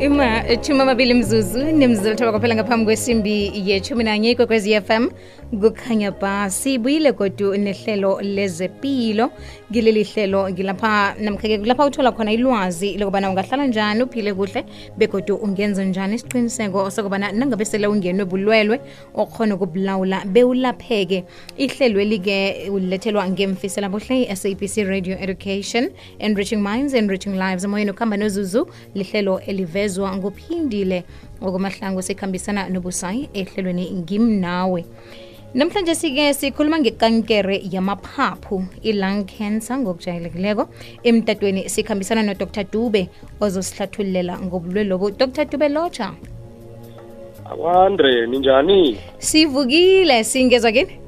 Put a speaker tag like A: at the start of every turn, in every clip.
A: ima ethumi amabili mzuzu nemzuzu kwaphela ngaphambi kwesimbi yethumi nanye ikwekwezi fm kukhanya ba siyibuyile godu nehlelo lezepilo ngileli hlelo ngilapha namkhake kulapha uthola khona ilwazi lokubana ungahlala njani uphile kuhle begodu ungenza njani isiqiniseko sokubana nangabe sele ungenwe bulwelwe okhona ukubulawula bewulapheke ihlelo elike ulethelwa ngemfisela buhle i-sabc radio education enriching minds enriching lives emoyeni ukuhamba nozuzu lihlelo elive ezwa nguphindile okwamahlango sikhambisana nobusayi ehlelweni ngimnawe namhlanje sike sikhuluma ngekankere yamaphaphu i-lung cancer ngokujayelekileko emtatweni sikhambisana nodr dube ozosihlathululela ngobulwe lobu dr dube lotsha
B: akwandre ninjani
A: sivukile singezwa kini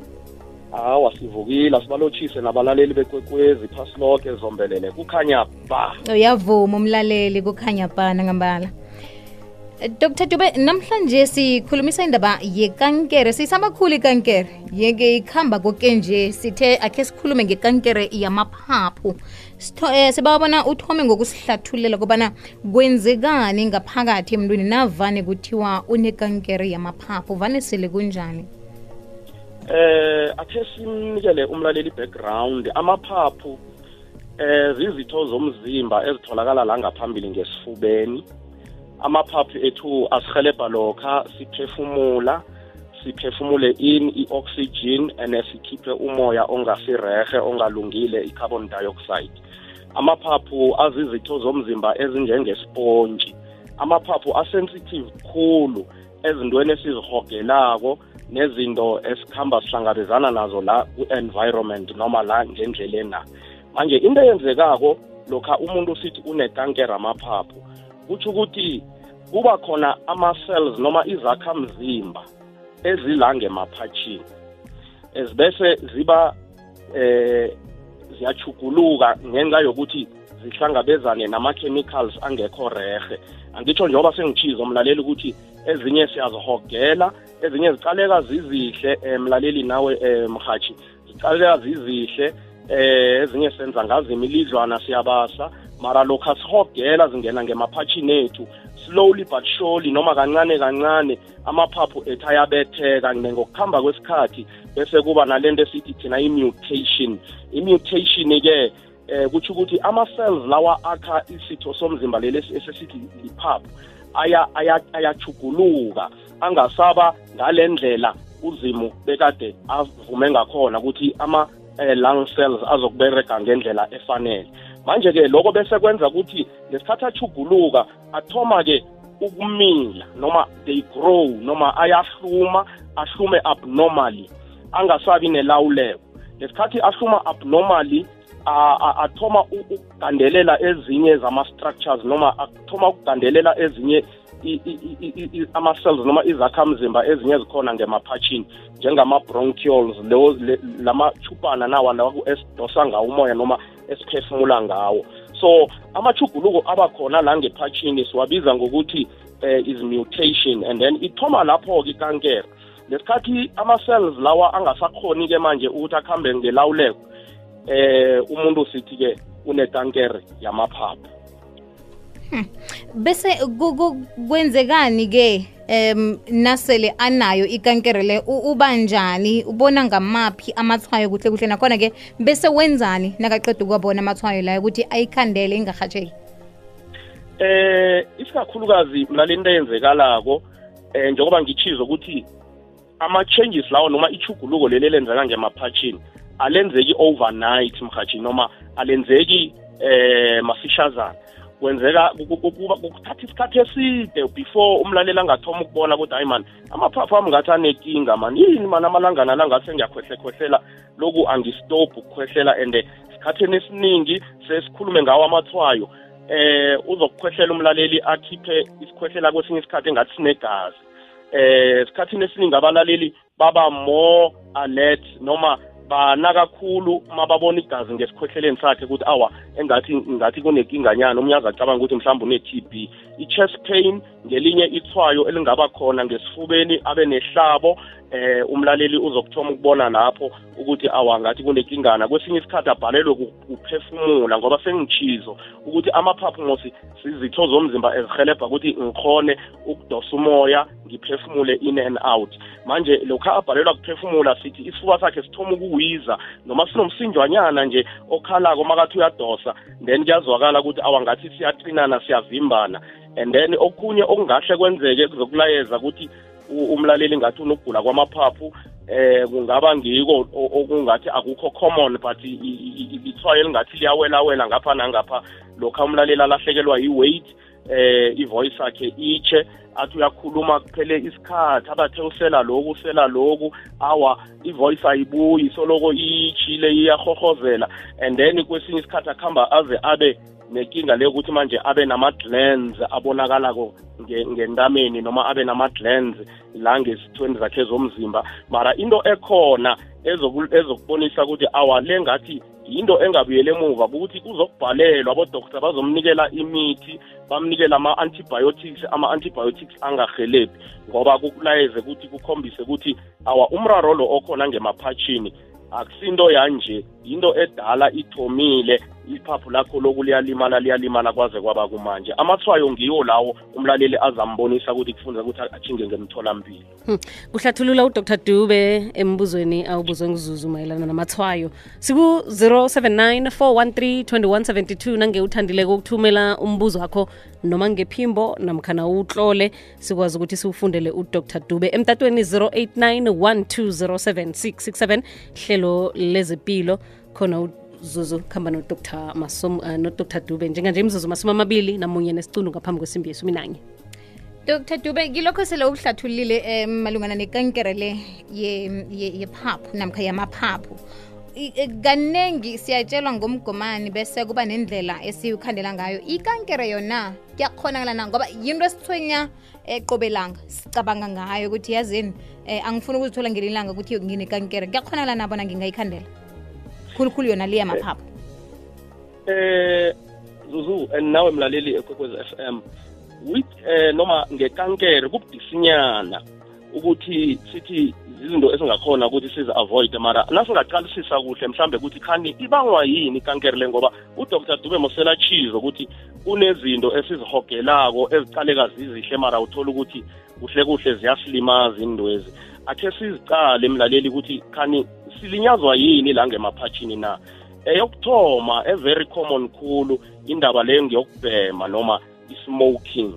B: hawa sivukile asibalotshise nabalaleli bekwekwezi phasiloke zombelele kukhanya ba
A: uyavuma oh, umlaleli kukhanya bana ngambala eh, dr dube namhlanje sikhulumisa indaba yekankere siyisamakhulu ikankere yeke ikuhamba koke nje sithe akhe sikhulume ngekankere yamaphaphu um eh, sebabona uthome ngokusihlathulela kobana kwenzekani ngaphakathi emntwini navane kuthiwa unekankere yamaphaphu vane sele kunjani
B: eh akhe simnikele umlaleli background amaphaphu eh zizitho zomzimba ezitholakala la ngaphambili ngesifubeni amaphaphu ethu asihelebha lokha siphefumula siphefumule in i-oxygen and sikhiphe umoya ongasirehe ongalungile i-carbon dioxide amaphaphu azizitho zomzimba ezinjengesipontshi amaphaphu asensitive khulu ezintweni esizihogelako nezinto esikhamba sihlangabezana nazo la ku-environment noma la ngendleleni na manje into eyenzekako lokha umuntu sithi unekankera amaphaphu kutsho ukuthi kuba khona ama-cells noma izakhamzimba ezila ngemaphatshini ezibese ziba eh ziyachuguluka ngenxa yokuthi zihlangabezane nama-chemicals angekho rehe angitsho njengoba sengichiza umlaleli ukuthi ezinye siyazihogela ezinye zicaleka zizihle eh, mlaleli nawe eh, mhathi zicaleka zizihle eh ezinye senza ngazo imilidlwana siyabasa mara lokho asihogela zingena ngemaphatshini ethu slowly but surely noma kancane kancane amaphaphu ethu ayabetheka ngokuhamba kwesikhathi bese kuba nalento esithi thina i-mutation i-mutation-ke eh kutsho ukuthi ama-cells lawa akha isitho somzimba leli esesithi liphaphu ayachuguluka angasaba ngale ndlela uzimu bekade avume ngakhona ukuthi ama eh, lung cells azokubereka ngendlela efanele manje-ke lokho bese kwenza ukuthi ngesikhathi achuguluka athoma-ke ukumila noma they grow noma ayahluma ahlume abnormally angasabi nelawuleko ngesikhathi ahluma abnormally athoma ukugandelela ezinye zama-structures noma athoma ukugandelela ezinye ama-cells noma izakhamzimba ezinye ezikhona ngemaphatshini njengama-bronchioles lama-chubhana nawa lawa esidosa ngawo umoya noma esiphefumula ngawo so amachuguluko abakhona la ngephatshini siwabiza ngokuthi eh, is mutation and then ithoma lapho-ke ikankera lesikhathi ama-cells lawa angasakhoni-ke manje ukuthi akuhambe ngelawuleko eh umuntu sithi ke unekankere yamaphaphu
A: hmm. bese kwenzekani ke em nasele anayo ikankere le uba njani ubona ngamaphi amathwayo kuhle kuhle nakhona ke bese wenzani nakaqeda ukubona amathwayo layo ukuthi ayikhandele ingahatsheki
B: eh isikakhulukazi nalento eyenzekalako eh njengoba ngichizo ukuthi ama changes lawo noma ichuguluko leli lenzeka ngemaphatchini alenzeki overnight mhathi noma alenzeki eh mafishazana kwenzeka kuthatha isikhathi eside before umlaleli angathoma ukubona ukuthi hayi mani amaphaphu ami ngathi anenkinga mani yini mani amalangana langathi ngiyakhwehlekhohlela loku angistop ukukhwehlela and sikhathini esiningi sesikhulume ngawo amathwayo eh uzokukhwehlela umlaleli akhiphe isikhwehlela kwesinye isikhathi engathi sinegazi eh sikhathini esiningi abalaleli baba more alert noma bana kakhulu mababona igazi ngesikhwehleleni sakhe ukuthi awa engathi ngathi kunenkinganyana omunye azacabanga ukuthi mhlawumbe une-tb i-chest pain ngelinye ithwayo elingaba khona ngesifubeni abe nehlabo eh umlaleli uzokuthoma ukubona lapho ukuthi awangathi kunenkingana kwesinye isikhathi abhalelwe kuphefumula ngoba sengichizo ukuthi amaphaphu ngosi sizitho zomzimba ezihelebha ukuthi ngikhone ukudosa umoya ngiphefumule in and out manje lokhu abhalelwa kuphefumula sithi isifuba sakhe sithoma ukuwiza noma sinomsinjwanyana nje okhalako makathi uyadosa then kuyazwakala ukuthi awangathi siyaqinana siyavimbana and then okunye okungahle kwenzeke kuzokulayeza ukuthi umlaleli ngathi unokugula kwamaphaphu eh kungaba ngiko okungathi akukho common but ithwayo elingathi liyawelawela ngapha nangapha lokhu umlaleli alahlekelwa yi-weight eh ivoice yakhe itshe athi uyakhuluma kuphele isikhathi abathe usela loku usela loku awa ivoice ayibuyi soloko iyitshile iyahohozela and then kwesinye isikhathi akuhamba aze abe nenkinga leyo ukuthi manje abe nama-glans abonakalako ngentameni noma abe nama-glans la ngesithweni zakhe zomzimba mara into ekhona ezokubonisa ukuthi awa le ngathi yinto engabuyela emuva ukuthi uzokubhalelwa abodoktar bazomnikela imithi bamnikele ama-antibiotics ama-antibiotics angahelebhi ngoba kukulayeze ukuthi kukhombise ukuthi awa umraro lo okhona ngemaphatshini akusinto yanje yinto edala ithomile iphaphu lakho loku liyalimala liyalimala kwaze kwaba kumanje amathwayo ngiwo lawo umlaleli azambonisa ukuthi kufunza ukuthi ajinge ngemtholampilo hmm.
A: kuhlathulula hmm. udr dube embuzweni awubuzwe nguzuzu mayelana namathwayo siku-079 413 2172 nange uthandileko ukuthumela umbuzo wakho noma ngephimbo namkhana utlole sikwazi ukuthi siwufundele udr dube emtatweni 089 1207667 hlelo lezempilo khona mzuzu kuhamba nodr masom uh, dube njenganje imzuzu masumi amabili namunye nesicundu ngaphambi kwesimbi yesumi nanye dr dube kilokho sele uhlathululile um eh, malungana nekankere le yephaphu ye, ye namkha yamaphaphu eh, kaningi siyatshelwa ngomgomani bese kuba nendlela esiyikhandela ngayo ikankere yona kuyakhona na ngoba yinto esithwenya eqobelanga sicabanga ngayo ukuthi yazini um angifuna ukuzithola ngelinilanga ukuthi nginekankere kuyakhonakala nabona ngingayikhandela khulukhulu yona liya eh, maphapha
B: eh zuzu and eh, nawe mlaleli ekwekwezi FM with eh noma ngekankere kubudisinyana ukuthi sithi izinto esingakhona ukuthi size avoid mara nasingaqalisisa kuhle mhlambe ukuthi khani ibangwa yini ikankere le ngoba udr dube mosela chize ukuthi kunezinto esizihogelako eziqaleka zizihle mara uthola ukuthi kuhle kuhle ziyasilimaza indwezi akhe sizicale mlaleli ukuthi khani silinyazwa yini la ngemaphathini na eyokuthoma e-very common khulu indaba leyo ngiyokubhema noma i-smoking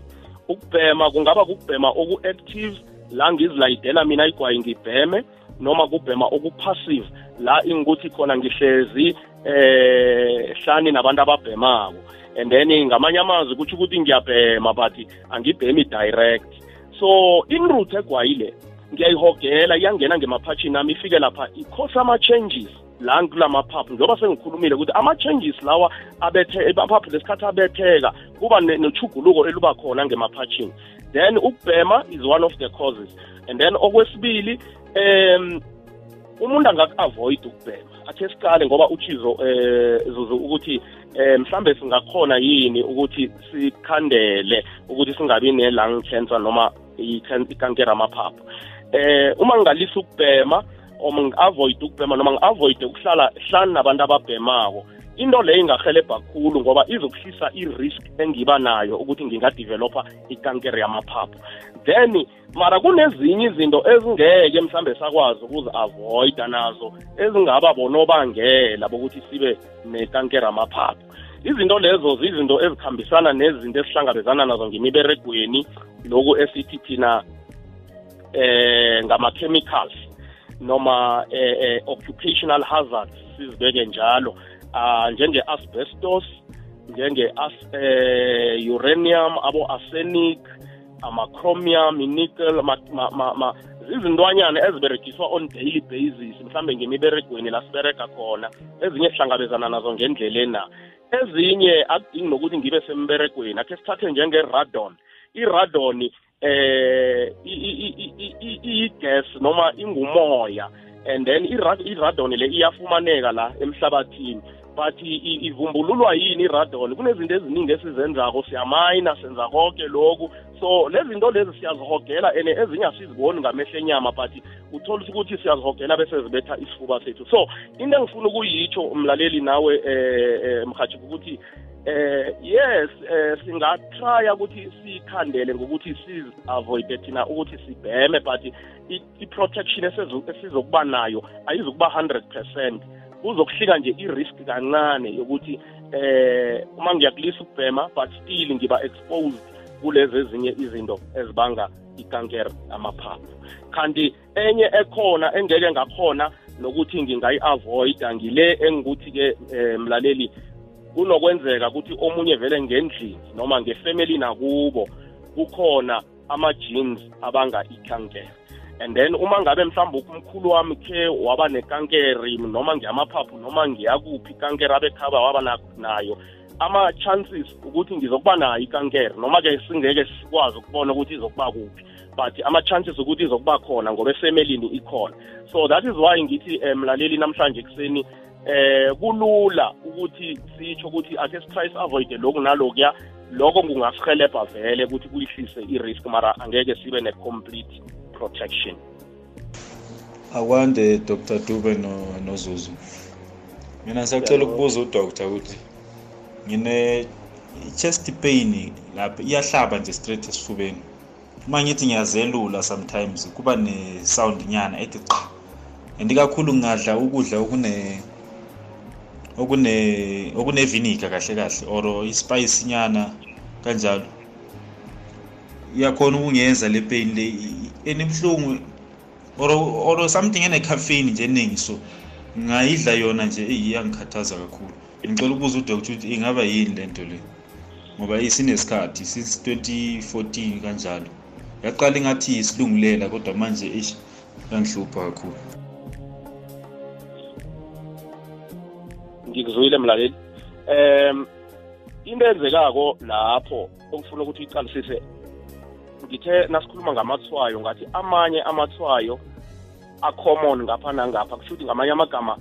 B: ukubhema kungaba ukubhema oku-active la ngizilayidela mina igwayi ngibheme noma kubhema oku-passive la ingukuthi khona ngihlezi eh hlani nabantu ababhemako and then ngamanye amazwi kutsho ukuthi ngiyabhema but angibhemi direct so inroot egwayile ngiyayihogela iyangena ngemaphathini ami ifike lapha ikhosa ama-changes la kulamaphaphu njengoba sengikhulumile ukuthi ama-changes lawa amaphaphu lesikhathi abetheka kuba nochuguluko eluba khona ngemaphathini then ukubhema is one of the causes and then okwesibili um umuntu angaku-avoid ukubhema akhe siqale ngoba uchizo um eh, zuzu ukuthi um mhlambe singakhona yini ukuthi sikhandele ukuthi singabi ne-lung cancer noma ikankera amaphaphu eh uma ngalisa ukubhema uma ngi-avoid ukubhema noma ngi-avoid ukuhlala hlani nabantu ababhemako into leyo ingahelebha kakhulu ngoba izokuhlisa i-risk engiba nayo ukuthi ngingadevelopha ikankere yamaphaphu then mara kunezinye izinto ezingeke mhlambe sakwazi ukuzi-avoida nazo ezingaba bonobangela bokuthi sibe nekankere yamaphaphu izinto lezo zizinto ezikhambisana nezinto esihlangabezana nazo ngemiberegweni loku esithi thina eh ngama-chemicals noma eh, eh, occupational hazards sizibeke njalo uh, njenge-asbestos njenge-as eh, uranium abo-arsenic ama-chromium nickel ma, ma, ma, izindwanyana eziberegiswa on daily basis mhlambe ngemiberegweni lasibereka khona ezinye sihlangabezana nazo ngendlela na ezinye akudingi nokuthi ngibe semberegweni akhe sithathe njenge-radon iradon eh igas noma ingumoya and then iradon le iyafumaneka la emhlabathini but ivumbululwa yini iradon kunezinto eziningi esizenzako siyamayina senza konke lokhu so lezinto lezi siyazihogela and ezinye asiziboni ngamehla enyama but uthola ukuthi siyazihogela bese zibetha isifuba sethu so into engifuna ukuyitsho umlaleli nawe um eh, eh, mhajiba ukuthi eh yes eh singatrya ukuthi sikhandele ngokuthi siavoide thina ukuthi sibheme but i-protection esizokuba nayo ayizukuba 100% kuzokuhlika nje i-risk kancane yokuthi eh uma ngiyakulisa ukubhema but still ngiba exposed kulezi ezinye izinto ezibanga ikankere amaphaphu kanti enye ekhona engeke ngakhona nokuthi ngingayi-avoida ngile engukuthi-ke um mlaleli eh, kunokwenzeka ukuthi omunye vele ngendlini noma ngefamily nakubo kukhona ama-genes abanga-ikankere and then uma ngabe mhlawumbe umkhulu wami khe waba nekankeri noma ngiyamaphaphu noma ngiyakuphi ikankeri abekhaba waba nayo ama-chances ukuthi ngizokuba nayo ikankere noma-ke singeke sikwazi ukubona ukuthi izokuba kuphi but ama-chances ukuthi izokuba khona ngoba efemelini ikhona so that is why ngithi um mlaleli namhlanje ekuseni eh kulula ukuthi sitsho ukuthi ake sitry avoid lokhu nalokuya lokho kungasihelebha vele ukuthi kuyihlise i-risk mara angeke sibe ne-complete protection
C: akwande dr dube nozuzu no mina siyacela ukubuza udoktor ukuthi ngine chest pain lapha iyahlaba nje straight esifubeni uma ngithi ngiyazelula sometimes kuba ne sound nyana ethi qha and kakhulu ngingadla ukudla okune okune okunevinika kahle kahle or ispice nyana kanjalo iyakhona ukungenza le pain le enibhlungu or or something ene caffeine nje eningi so ngayidla yona nje iyangikhathaza kakhulu ngicela ukubuza udoctor ukuthi ingaba yini lento le ngoba isinesikhathi since 2014 kanjalo yaqala ingathi isilungulela kodwa manje ish yangihlupha kakhulu
B: ngikuzuyile mlaleli um into enzekako lapho okufuna ukuthi uyiqalisise ngithe nasikhuluma ngamathwayo ngathi amanye amathwayo acommon ngapha nangapha kusho ukuthi ngamanye amagama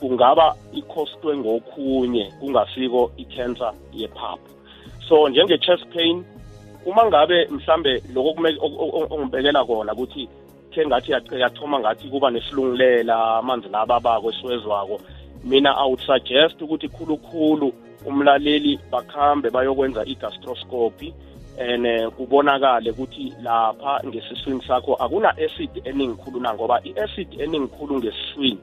B: kungaba ikhostwe ngokhunye kungasiko i-cancer yephaphu so njenge-chest pain uma ngabe mhlambe lokho ongibekela kona ukuthi khe ngathi yathoma ngathi kuba nesilungulela amanzi lababako esiwezwako mina awusuggest ukuthi khulukhulu umlaleli bakhambe bayokwenza i-gastroscopy and eh, kubonakale ukuthi lapha ngesiswini sakho akuna acid eningikhulu na ngoba i-acid eningikhulu ngesiswini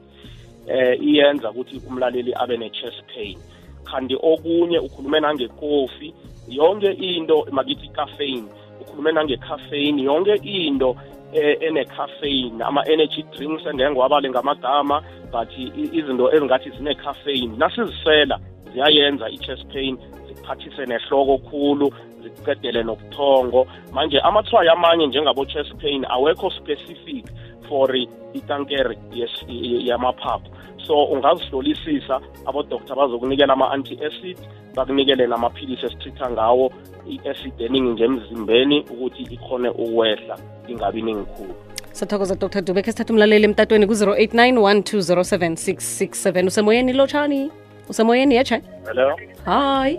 B: eh iyenza ukuthi umlaleli abe ne-chest pain kanti okunye ukhulume nangekofi yonke into makithi caffeine ukhulume nangecaffeine yonke into Eh, enecaffeine ama-energy drinks endengiwabale ngamagama but izinto ezingathi zinecaffeine nasizisela ziyayenza i-chest pain zikuphathise nehloko khulu zikuqedele nobuthongo manje amathwayo amanye njengabo-chest pain awekho specific for itankere yamaphaphu so ungazihlolisisa abodoktar bazokunikela ama-anti-acid bakunikele namaphilisi esithitha ngawo i-acid eningi nje emzimbeni ukuthi ikhone ukwehla ingabi ningikhulu
A: sathokoza dr dubekhe sithatha umlaleli emtatweni ku-089 1207667 usemoyeni lotshani usemoyeni yetsha
B: hello
A: hayi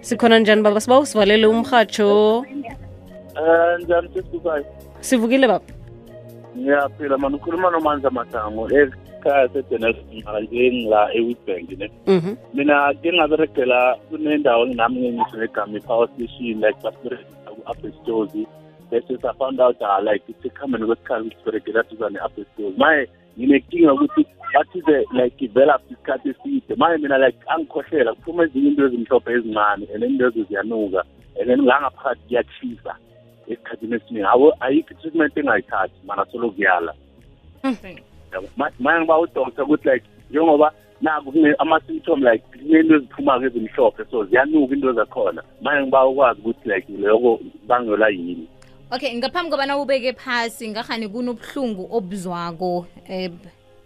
A: sikhona njani baba siba usivalele umhatsho
B: eh, njani
A: sivukile baba
B: ngiyaphila mani ukhuluma nomanzi amadango ekhaya sedenelson mara e-woodbank ne mhm. mina ke ngaberegela kunendawo nginami ngengisho negama i-power station like basiberegisa ku-abestosi bese safound out ah like sekuhambeni kwesikhathi ukuthi siberegela duzane e-abestosi maye nginenkinga ukuthi bathize like develop isikhathi eside maye mina like angikhohlela kuphuma ezinye into ezimhlophe ezincane and into ezo ziyanuka and then langaphakathi kuyachisa esikhathini esiningi ayikho i-treatment engayithathi mara solo kuyala hmm. manje ngiba udoktor ukuthi like njengoba naku ama-symptom like kunento eziphuma-ke ezimhlophe so ziyanuka into zakhona manje ngiba ukwazi ukuthi like loko bangelwa yini
A: okay ngaphambi kobana ubeke phasi ngahani eh, kunobuhlungu obuzwako um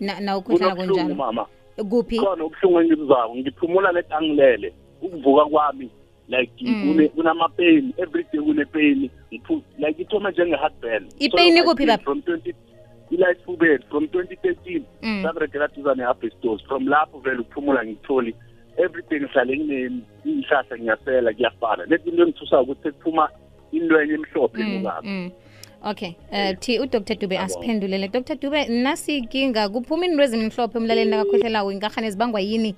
A: nawukhwehlala kunjalo
B: mama
A: kuphi
B: khona ubuhlungu engibuzwako ngiphumula leti angilele ukuvuka kwami like mm. kunamapeyini everyday kunepeyini like ithoma njenge-heartburn ipeyini
A: kuphi baba from 20
B: kula Thubeni from 2013 mm. saberegela duza ne-abestos from lapho vele ukuphumula ngitholi everything ngihlale nginey'hlahla ngiyasela kuyafana lethi into engithusayo ukuthi sekuphuma into enye emhlophe mm, nokabo mm.
A: okay uh, thi udr dube asiphendulele dr dube nasikinga kuphuma into ezimhlophe emlaleli nakakhohlelawo inkahane zibangwa yini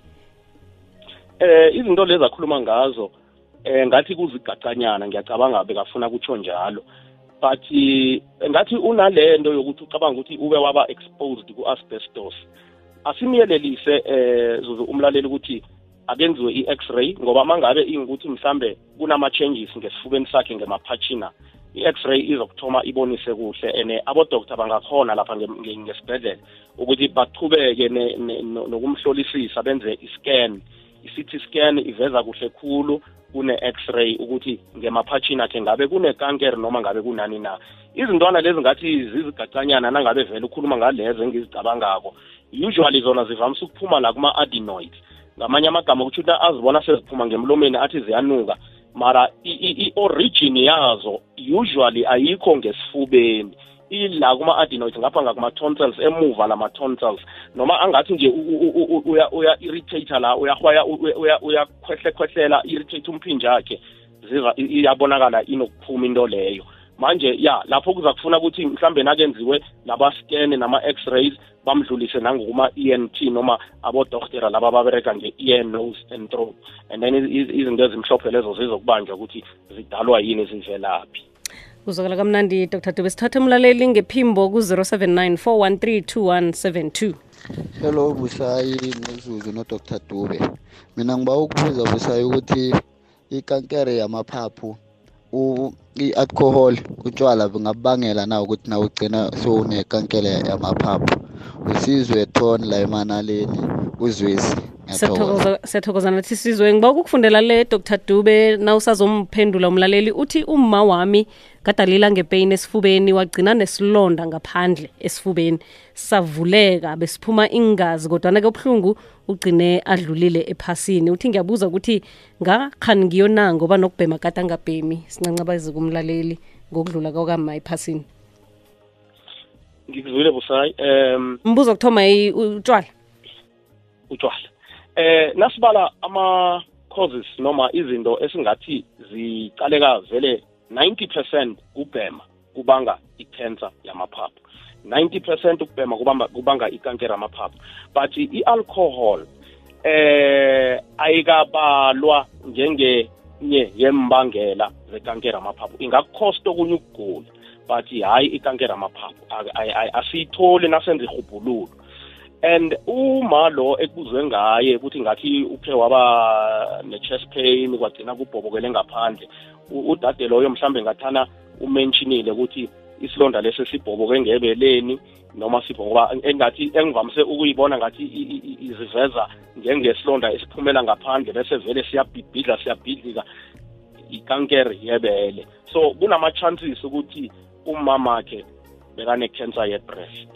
B: eh izinto lezi akhuluma ngazo eh ngathi kuzigacanyana ngiyacabanga bekafuna kutsho njalo but eh, ngathi unalento yokuthi ucabanga ukuthi ube waba exposed ku-asbestos asimyelelise eh zuzu umlaleli ukuthi akenziwe i-x-ray ngoba mangabe ingukuthi mhlambe kunama-changes ngesifubeni sakhe ngemaphatshina i-x-ray izokuthoma ibonise kuhle ene abodoktor bangakhona lapha ngesibhedlela ukuthi baqhubeke nokumhlolisisa benze i-scan i-CT scan iveza kuhle khulu kune-x-ray ukuthi ngemaphatshini akhe ngabe kunekankere noma ngabe kunani na izintwana lezi ngathi zizigacanyana nangabe vele ukhuluma ngalezo engizicabangako usually zona zivamise ukuphuma la kuma adinoid ngamanye amagama ukuthi uthi azibona seziphuma ngemlomeni athi ziyanuka mara i-origin yazo usually ayikho ngesifubeni ila kuma-adenoids ngapha ngakuma tonsils emuva la ma tonsils noma angathi nje uya-irritate la uyakhwehlekhwehlela irritate umphinja yakhe ziva iyabonakala inokuphuma into leyo manje ya lapho kuza kufuna ukuthi mhlambe nakenziwe scan nama-x-rays bamdlulise nangokuma-e n t noma abodoktera laba babereka nge-ear nose and throat and then izinto ezimhlophe lezo zizokubanjwa ukuthi zidalwa yini zivelaphi
A: kuzwakala kamnandi dr dube sithathe umlaleli ngephimbo ku-079 413
C: hello busayi nozuzu nodr dube mina ngiba ukubuza busayi ukuthi ikankere yamaphaphu i-alcohol utshwala bungabangela na ukuthi na ugcina sowunekankele yamaphaphu usizwe ton la emanaleni uzwesi
A: siyathokozana nathi sizwe ngiba ukukufundela le dr dube nawusazomphendula umlaleli uthi umma wami kadalila ngepeyini esifubeni wagcina nesilonda ngaphandle esifubeni savuleka besiphuma ingazi kodwana-ke ubuhlungu ugcine adlulile ephasini uthi ngiyabuza ukuthi ngakhani ngiyo na ngoba nokubhema kade angabhemi sincancabazeka umlaleli ngokudlula kwakama ephasini
B: ngikuzwile busayi um
A: mbuzo kuthoma utshwala
B: utshwala eh nasibala ama causes noma izinto esingathi zicaleka vele 90% kubhema kubanga icancer yamaphaphu 90% ukubhema kubamba kubanga ikankera yamaphaphu but i-alcohol eh ayikabalwa njenge nye yembangela zekankera amaphaphu ingakukhosta okunye ukugula but hayi ikankera amaphaphu asiyitholi nasenza ihubhululo and uma lo ekubuzwe ngaye ukuthi ngathi uphe waba ne-chest pain kwagcina kubhobokele ngaphandle udade loyo mhlambe ngathana umentshinile ukuthi isilonda leso sibhoboke ngebeleni noma sibhoboka engathi engivamise ukuyibona ngathi iziveza njengesilonda esiphumela ngaphandle bese vele siyabhidlidla siyabhidlika ikankere yebele so kunama-chances ukuthi umamakhe bekane-cancer ye-breast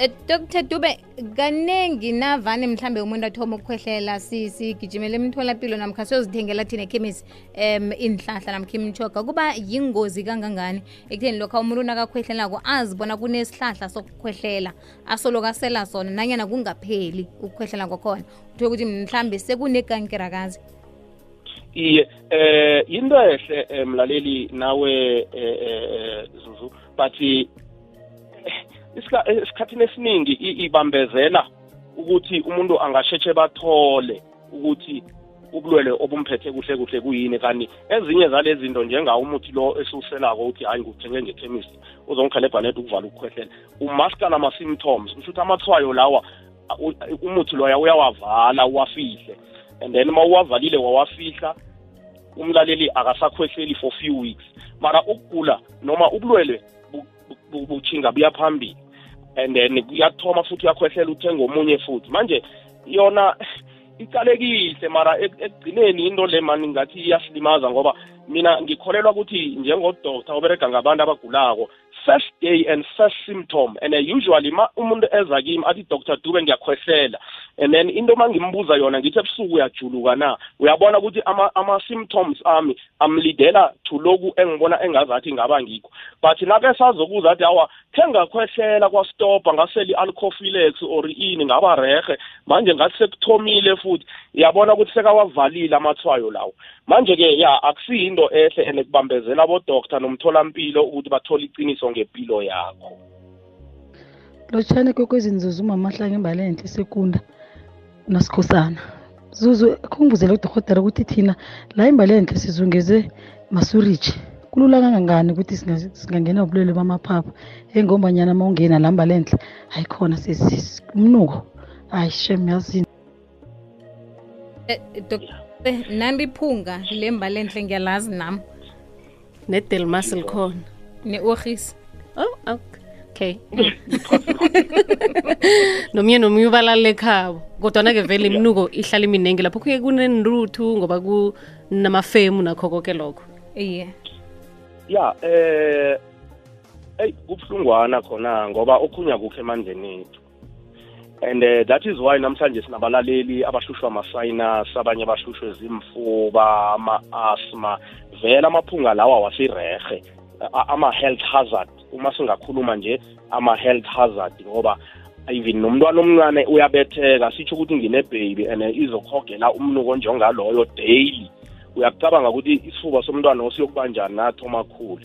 A: Eh, dr dube kaningi navane mhlambe umuntu athoma ukukhwehlela sigijimele imitholampilo namkha siyozithengela thina ekhemisi um inhlahla namkha imitshoga kuba yingozi kangangani ekutheni lokho umuntu unakakhwehlelako azibona kunesihlahla sokukhwehlela asolokasela sona nanyana kungapheli ukukhwehlela kwakhona uthole ukuthi mhlambe sekunekankirakazi
B: iye eh into ehle eh, mlaleli nawe eh, eh zuzu but esikhathini esiningi ibambezela ukuthi umuntu angasheshe bathole ukuthi ubulwele obumphethe kuhle kuhle kuyini kanti ezinye zalezi zinto njengawo umuthi lo esiwuselako ukuthi hayi nguthenge ngekhemisi uzongihelebha neda ukuvala ukukhwehlela umaskala ama-symptoms kusho ukuthi amathwayo lawa umuthi loya uyawavala uwafihle and then uma uwavalile wawafihla umlaleli akasakhwehleli for few weeks mara ukugula noma ubulwelwe buchinga buya phambili and then uyathoma futhi uyakhwehlela uthenga omunye futhi manje yona icalekise mara ekugcineni into le mani ngathi iyasilimaza ngoba mina ngikholelwa ukuthi njengodoktor oberega ngabantu abagulako first day and first symptom and uh, usually ma umuntu eza kimi athi dr dube ngiyakhwehlela and then into uma ngimbuza yona ngithi ebusuku uyajuluka na uyabona ukuthi ama-symptoms ama ami amlidela to loku engibona engazathi ngaba ngikho but nake sazokuza athi awa khengakhwehlela kwastopa ngaseli i-alcophilex or ini ngaba rehe manje ngathi sekuthomile futhi uyabona ukuthi sekawavalile amathwayo lawo manje-ke ya akusiyinto ehle and kubambezela bodoktar nomtholampilo ukuthi bathole iqiniso iqiniso ngempilo yakho
D: lotshane kokwezinzuzu umamahlanga imbalente sekunda nasikhosana zuzu khungibuzela udorhotera ukuthi thina la imbalenhle sizungeze masuriji kulula kangangani ukuthi singangena ubulwele bamaphapha engombanyana uma ungena la mbalenhle hayi khona mnuko hayi shem yazini
A: eh, eh, nandiphunga le mbalenhle ngiyalazi nami
E: nedelmas likhona
A: ne-orhis
E: oh okay nomunye nomunye ubalale khabo kodwana-ke vele iminuko ihlala iminingi lapho kuye kunenruthu ngoba kunamafemu nakho konke lokho iye
B: ya eh hey kubuhlungwana khona ngoba okhunya kukho emandleni ethu and uh, that is why namhlanje sinabalaleli abashushwa ama-sinus abanye abashushwe zimfuba ama-asma vele amaphunga lawa wasirehe ama-health hazard uma singakhuluma nje ama-health hazard ngoba even nomntwana omncane uyabetheka sitsho ukuthi nginebhebi and izokhogela umnuko njengaloyo daily uyakucabanga ukuthi isifuba somntwana osiyokuba njani nathi omakhulu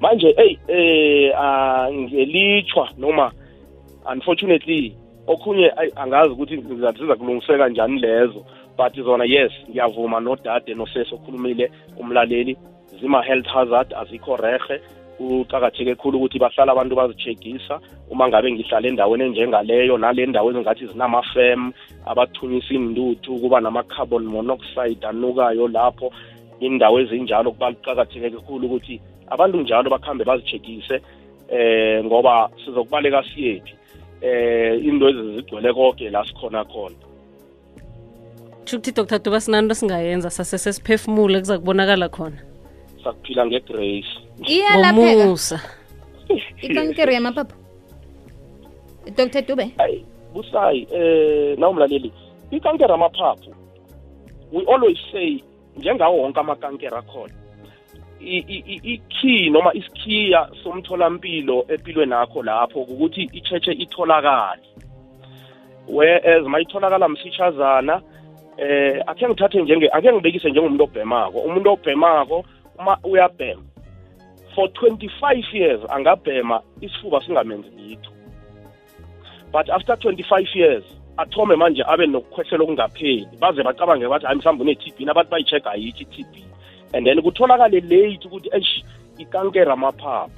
B: manje eyi um eh, ngelitshwa noma unfortunately okhunye angazi ukuthi ziza kulungiseka njani lezo but zona yes ngiyavuma nodade nosesi okhulumile umlaleli zima-health hazard azikho rehe kuqakatheke khulu ukuthi bahlala abantu bazichegisa uma ngabe ngihlala endaweni enjengaleyo nale ndawo ezingathi zinamafem abathunyisa induthu kuba nama-carbon monoxide anukayo lapho indawo ezinjalo kuqakatheke kakhulu ukuthi abantu njalo bakhambe bazichekise eh ngoba sizokubaleka siyephi eh into ezizigcwele konke la sikhona khona
E: Chukuthi Dr. Duba sinanto singayenza sase sesiphefumule kuza kubonakala khona
B: sakuphila ngegrace
A: iyalapheka ikankere yamaphapha dr dube hayi
B: busayi eh nawumlaleli ikankere yamaphaphu we always say njengawo wonke amakankere akhona ikey noma isikhiya somtholampilo empilweni nakho lapho ukuthi i-church itholakale whereas mayitholakala msitshazana eh akhe ngithathe njenge akhe ngibekise njengomuntu obhemako umuntu obhemako uma uyabhema for 25 years angabhema isifuba singamenzi litho but after 25 years athome manje abe nokukhwehlela okungapheli baze bacabange bathi hayi mhlawumbe une-t b nabantu bayi-check ayikho i-t b and then kutholakale late ukuthi esh ikankera amaphaphu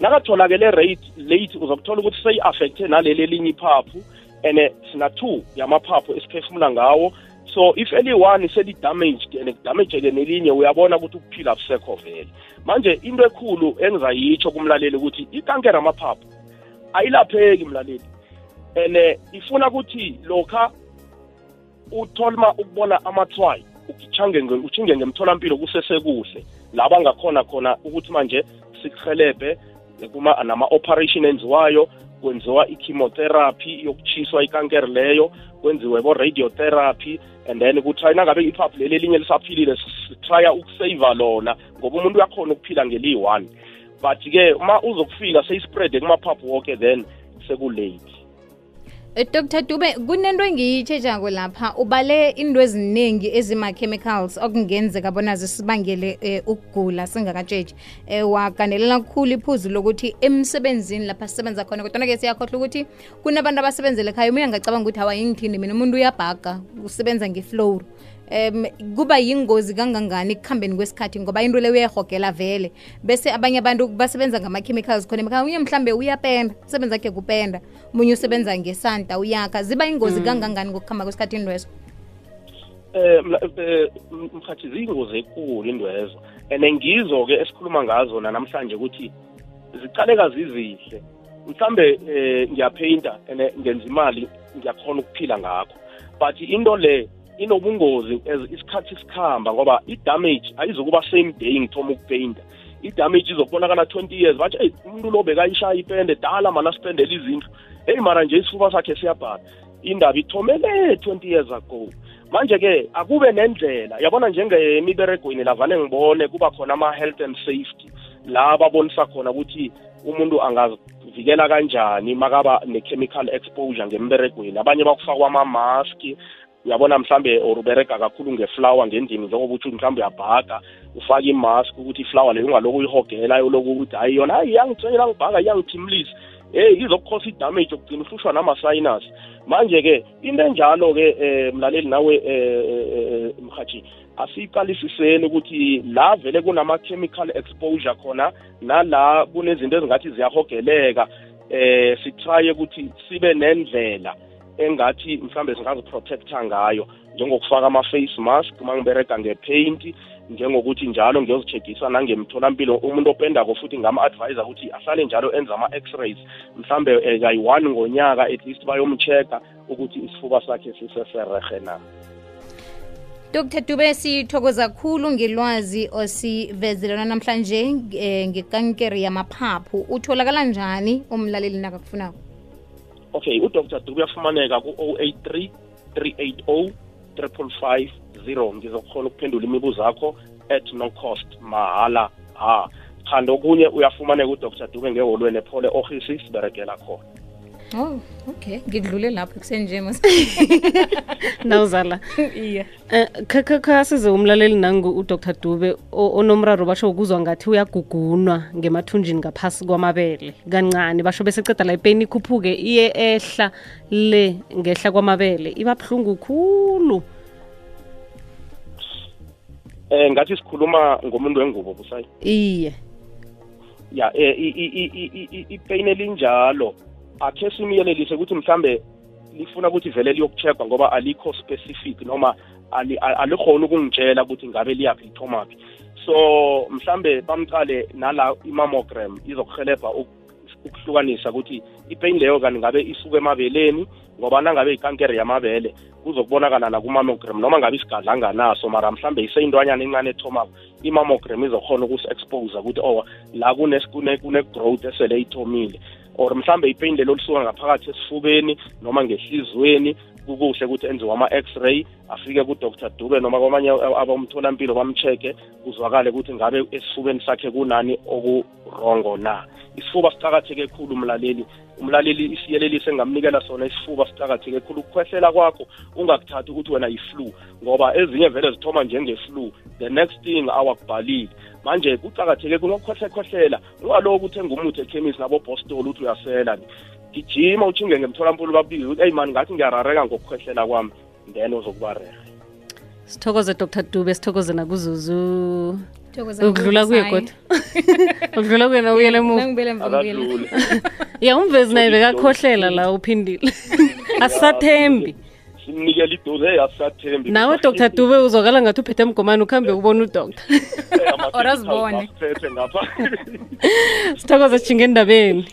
B: nakatholakele rate late uzokuthola ukuthi seyi-affecthe naleli elinye iphaphu and eh, sina two yamaphaphu esiphefumula ngawo so if eliyi-one seli-damaged and kudamejeke nelinye uyabona ukuthi ukuphila akusekho vele manje into ekhulu engizayitsho kumlaleli ukuthi ikankere amaphaphu ayilapheki mlaleli and eh, ifuna ukuthi lokha utholma ukubona amathwayi uchange uchinge ngemtholampilo kusesekuhle la bangakhona khona ukuthi manje sikurhelebhe nama-operation enziwayo kwenziwa i-chemotherapy yokutshiswa ikankere leyo kwenziwe bo-radiotherapy and then kutry nangabe iphaphu leli elinye lisaphilile sitrya ukusaiva lona ngoba umuntu uyakhona ukuphila ngeliyi-one but-ke uma uzokufika seyispreade kumaphaphu wonke then sekulate
A: Eh, dr dube kunento engiyitshetshako lapha ubale into eziningi ezima-chemicals okungenzeka bona zisibangele um eh, ukugula singakatshetshi um eh, wagandelela kkhulu iphuzu lokuthi emsebenzini lapha sisebenza khona kodwana ke siyakhohlwa ukuthi kunabantu abasebenzele khaya umuye angacabanga ukuthi awayingithini mina umuntu uyabhaga usebenza ngeflowru um kuba yingozi kangangani ekuhambeni kwesikhathi ngoba into le uyayirhogela vele bese abanye abantu basebenza ngama-chemicals khona ekhaya unye mhlambe uyapenda usebenza khe kupenda munye usebenza ngesanta uyakha ziba ingozi mm. kangangani ngokuhamba kwesikhathi indwezo
B: um eh, mhathi eh, ziyingozi ekulu indwezo and ngizo-ke esikhuluma ngazo nanamhlanje ukuthi zicaleka zizihle mhlambe um eh, ngiyaphayinta and ngenza imali ngiyakhona ukuphila ngakho but into le inobungozi isikhathi sikhamba ngoba i-damage ayizokuba same day ngithoma ukupeyinta i-damage izokubonakala 20 years batsho eyi umuntu lo bekayishaya ipende dala mana sipendela izindlu eyi mara nje isifuba sakhe siyabhala indaba ithomele 20 years ago manje-ke akube nendlela yabona njengemiberegweni lavane ngibone kuba khona ama-health and safety la babonisa khona ukuthi umuntu angavikela kanjani makaba ne-chemical exposure ngemberegweni abanye bakufakwa amamaski uyabona mhlambe or ubereka kakhulu ngeflower ngendimi njengoba utsho mhlambe uyabhaka ufake imask ukuthi iflower leyo ungalokhu uyihogela yoloku ukuthi hayi yona hayi iyangitshela ngibhaka iyangiphimlisa hey eh, izokukhosa idamage okugcina ufushwa nama-sinus manje-ke into enjalo-ke um mlaleli nawe um eh, mhathi asiyiqalisiseni ukuthi la vele kunama-chemical exposure khona nala kunezinto ezingathi ziyahogeleka um sitraye ukuthi sibe nendlela engathi mhlambe singaziprotecta ngayo njengokufaka ama-face mask uma ngibereka ngepaint njengokuthi njalo ngiyozichegisa nangemtholampilo umuntu opendako futhi ngama-advyisa ukuthi ahlale njalo enza ama-x-rays mhlambe eh, kayi-one ngonyaka at least bayomcheck-a ukuthi isifuba sakhe siseserehe na
A: dr dube sithokoza khulu ngelwazi osivezelana namhlanje um ngekankere yamaphaphu utholakala njani umlaleli nakakufunako
B: okay udr dube uyafumaneka ku-083 380 3550 ngizokhona ukuphendula imibuzo yakho at no cost mahala ha kanti okunye uyafumaneka udr dube ngeholweni ephole ohisi siberegela khona
A: Oh, okay. Ngidlule lapho kusenje mase. Nawuzala. Yeah. Kha size umlaleli nangu uDr Dube onomraro basho ukuzwa ngathi uyagugunwa ngemathunjini ngaphasi kwamabele kancane basho bese ceda la ipeni ikhuphuke iye ehla le ngehla kwamabele ibabhlungu khulu.
B: Eh ngathi sikhuluma ngomuntu wengubo busayi.
A: Iye.
B: Ya eh i i i i pain elinjalo. akhe simiyelelise ukuthi mhlambe lifuna ukuthi vele liyokuchegwa ngoba alikho specific noma alikhona ukungitshela ukuthi ngabe liyaphi lithomaphi so mhlambe bamqale nala i-mammogram izokuhelebha ukuhlukanisa ukuthi ipain leyo kanti ngabe isuka emabeleni ngoba nangabe ikankere yamabele kuzokubonakala nakumammogram noma ngabe isigadla anganaso mara mhlambe iseyintwanyana encane ethomako i-mammogram izokhona ukusi-expose ukuthi oh la kune-growth esele ithomile or mhlambe ipain lelo lisuka ngaphakathi esifubeni noma ngehlizweni kukuhle ukuthi enziwe ama-x-ray afike kudr dube noma kwamanye abomtholampilo bamcheck-e kuzwakale ukuthi ngabe esifubeni sakhe kunani okurongo na isifuba siqakatheke khulu umlaleli umlaleli isiyeleliso engamnikela sona isifuba siqakatheke khulu ukukhwehlela kwakho ungakuthathi ukuthi wena yi-flu ngoba ezinye vele zithoma njenge-flu the next thing awakubhalile manje kucakatheke kunokukhohlekhohlela ungalokho ukuthi engumuthi ekhemisi nabobostol ukuthi uyasela gijima uchinge ngemtholampulo babiwe ukuthi eyi mani ngathi ngiyarareka ngokukhwehlela kwami then uzokuba rehe
A: sithokoze dr dube sithokoze nakuzuzu ukudlula kuye kodwa ukudlula kuye
B: nawuyele muya
A: umvezi naye bekakhohlela la uphindile asisathembi simnikela idoze asathembi nawe dr dube uzokala ngathi uphethe emgomani ukuhambe eh. ubona udoktor eh, orazibone ngapha sithokoza shinge endabeni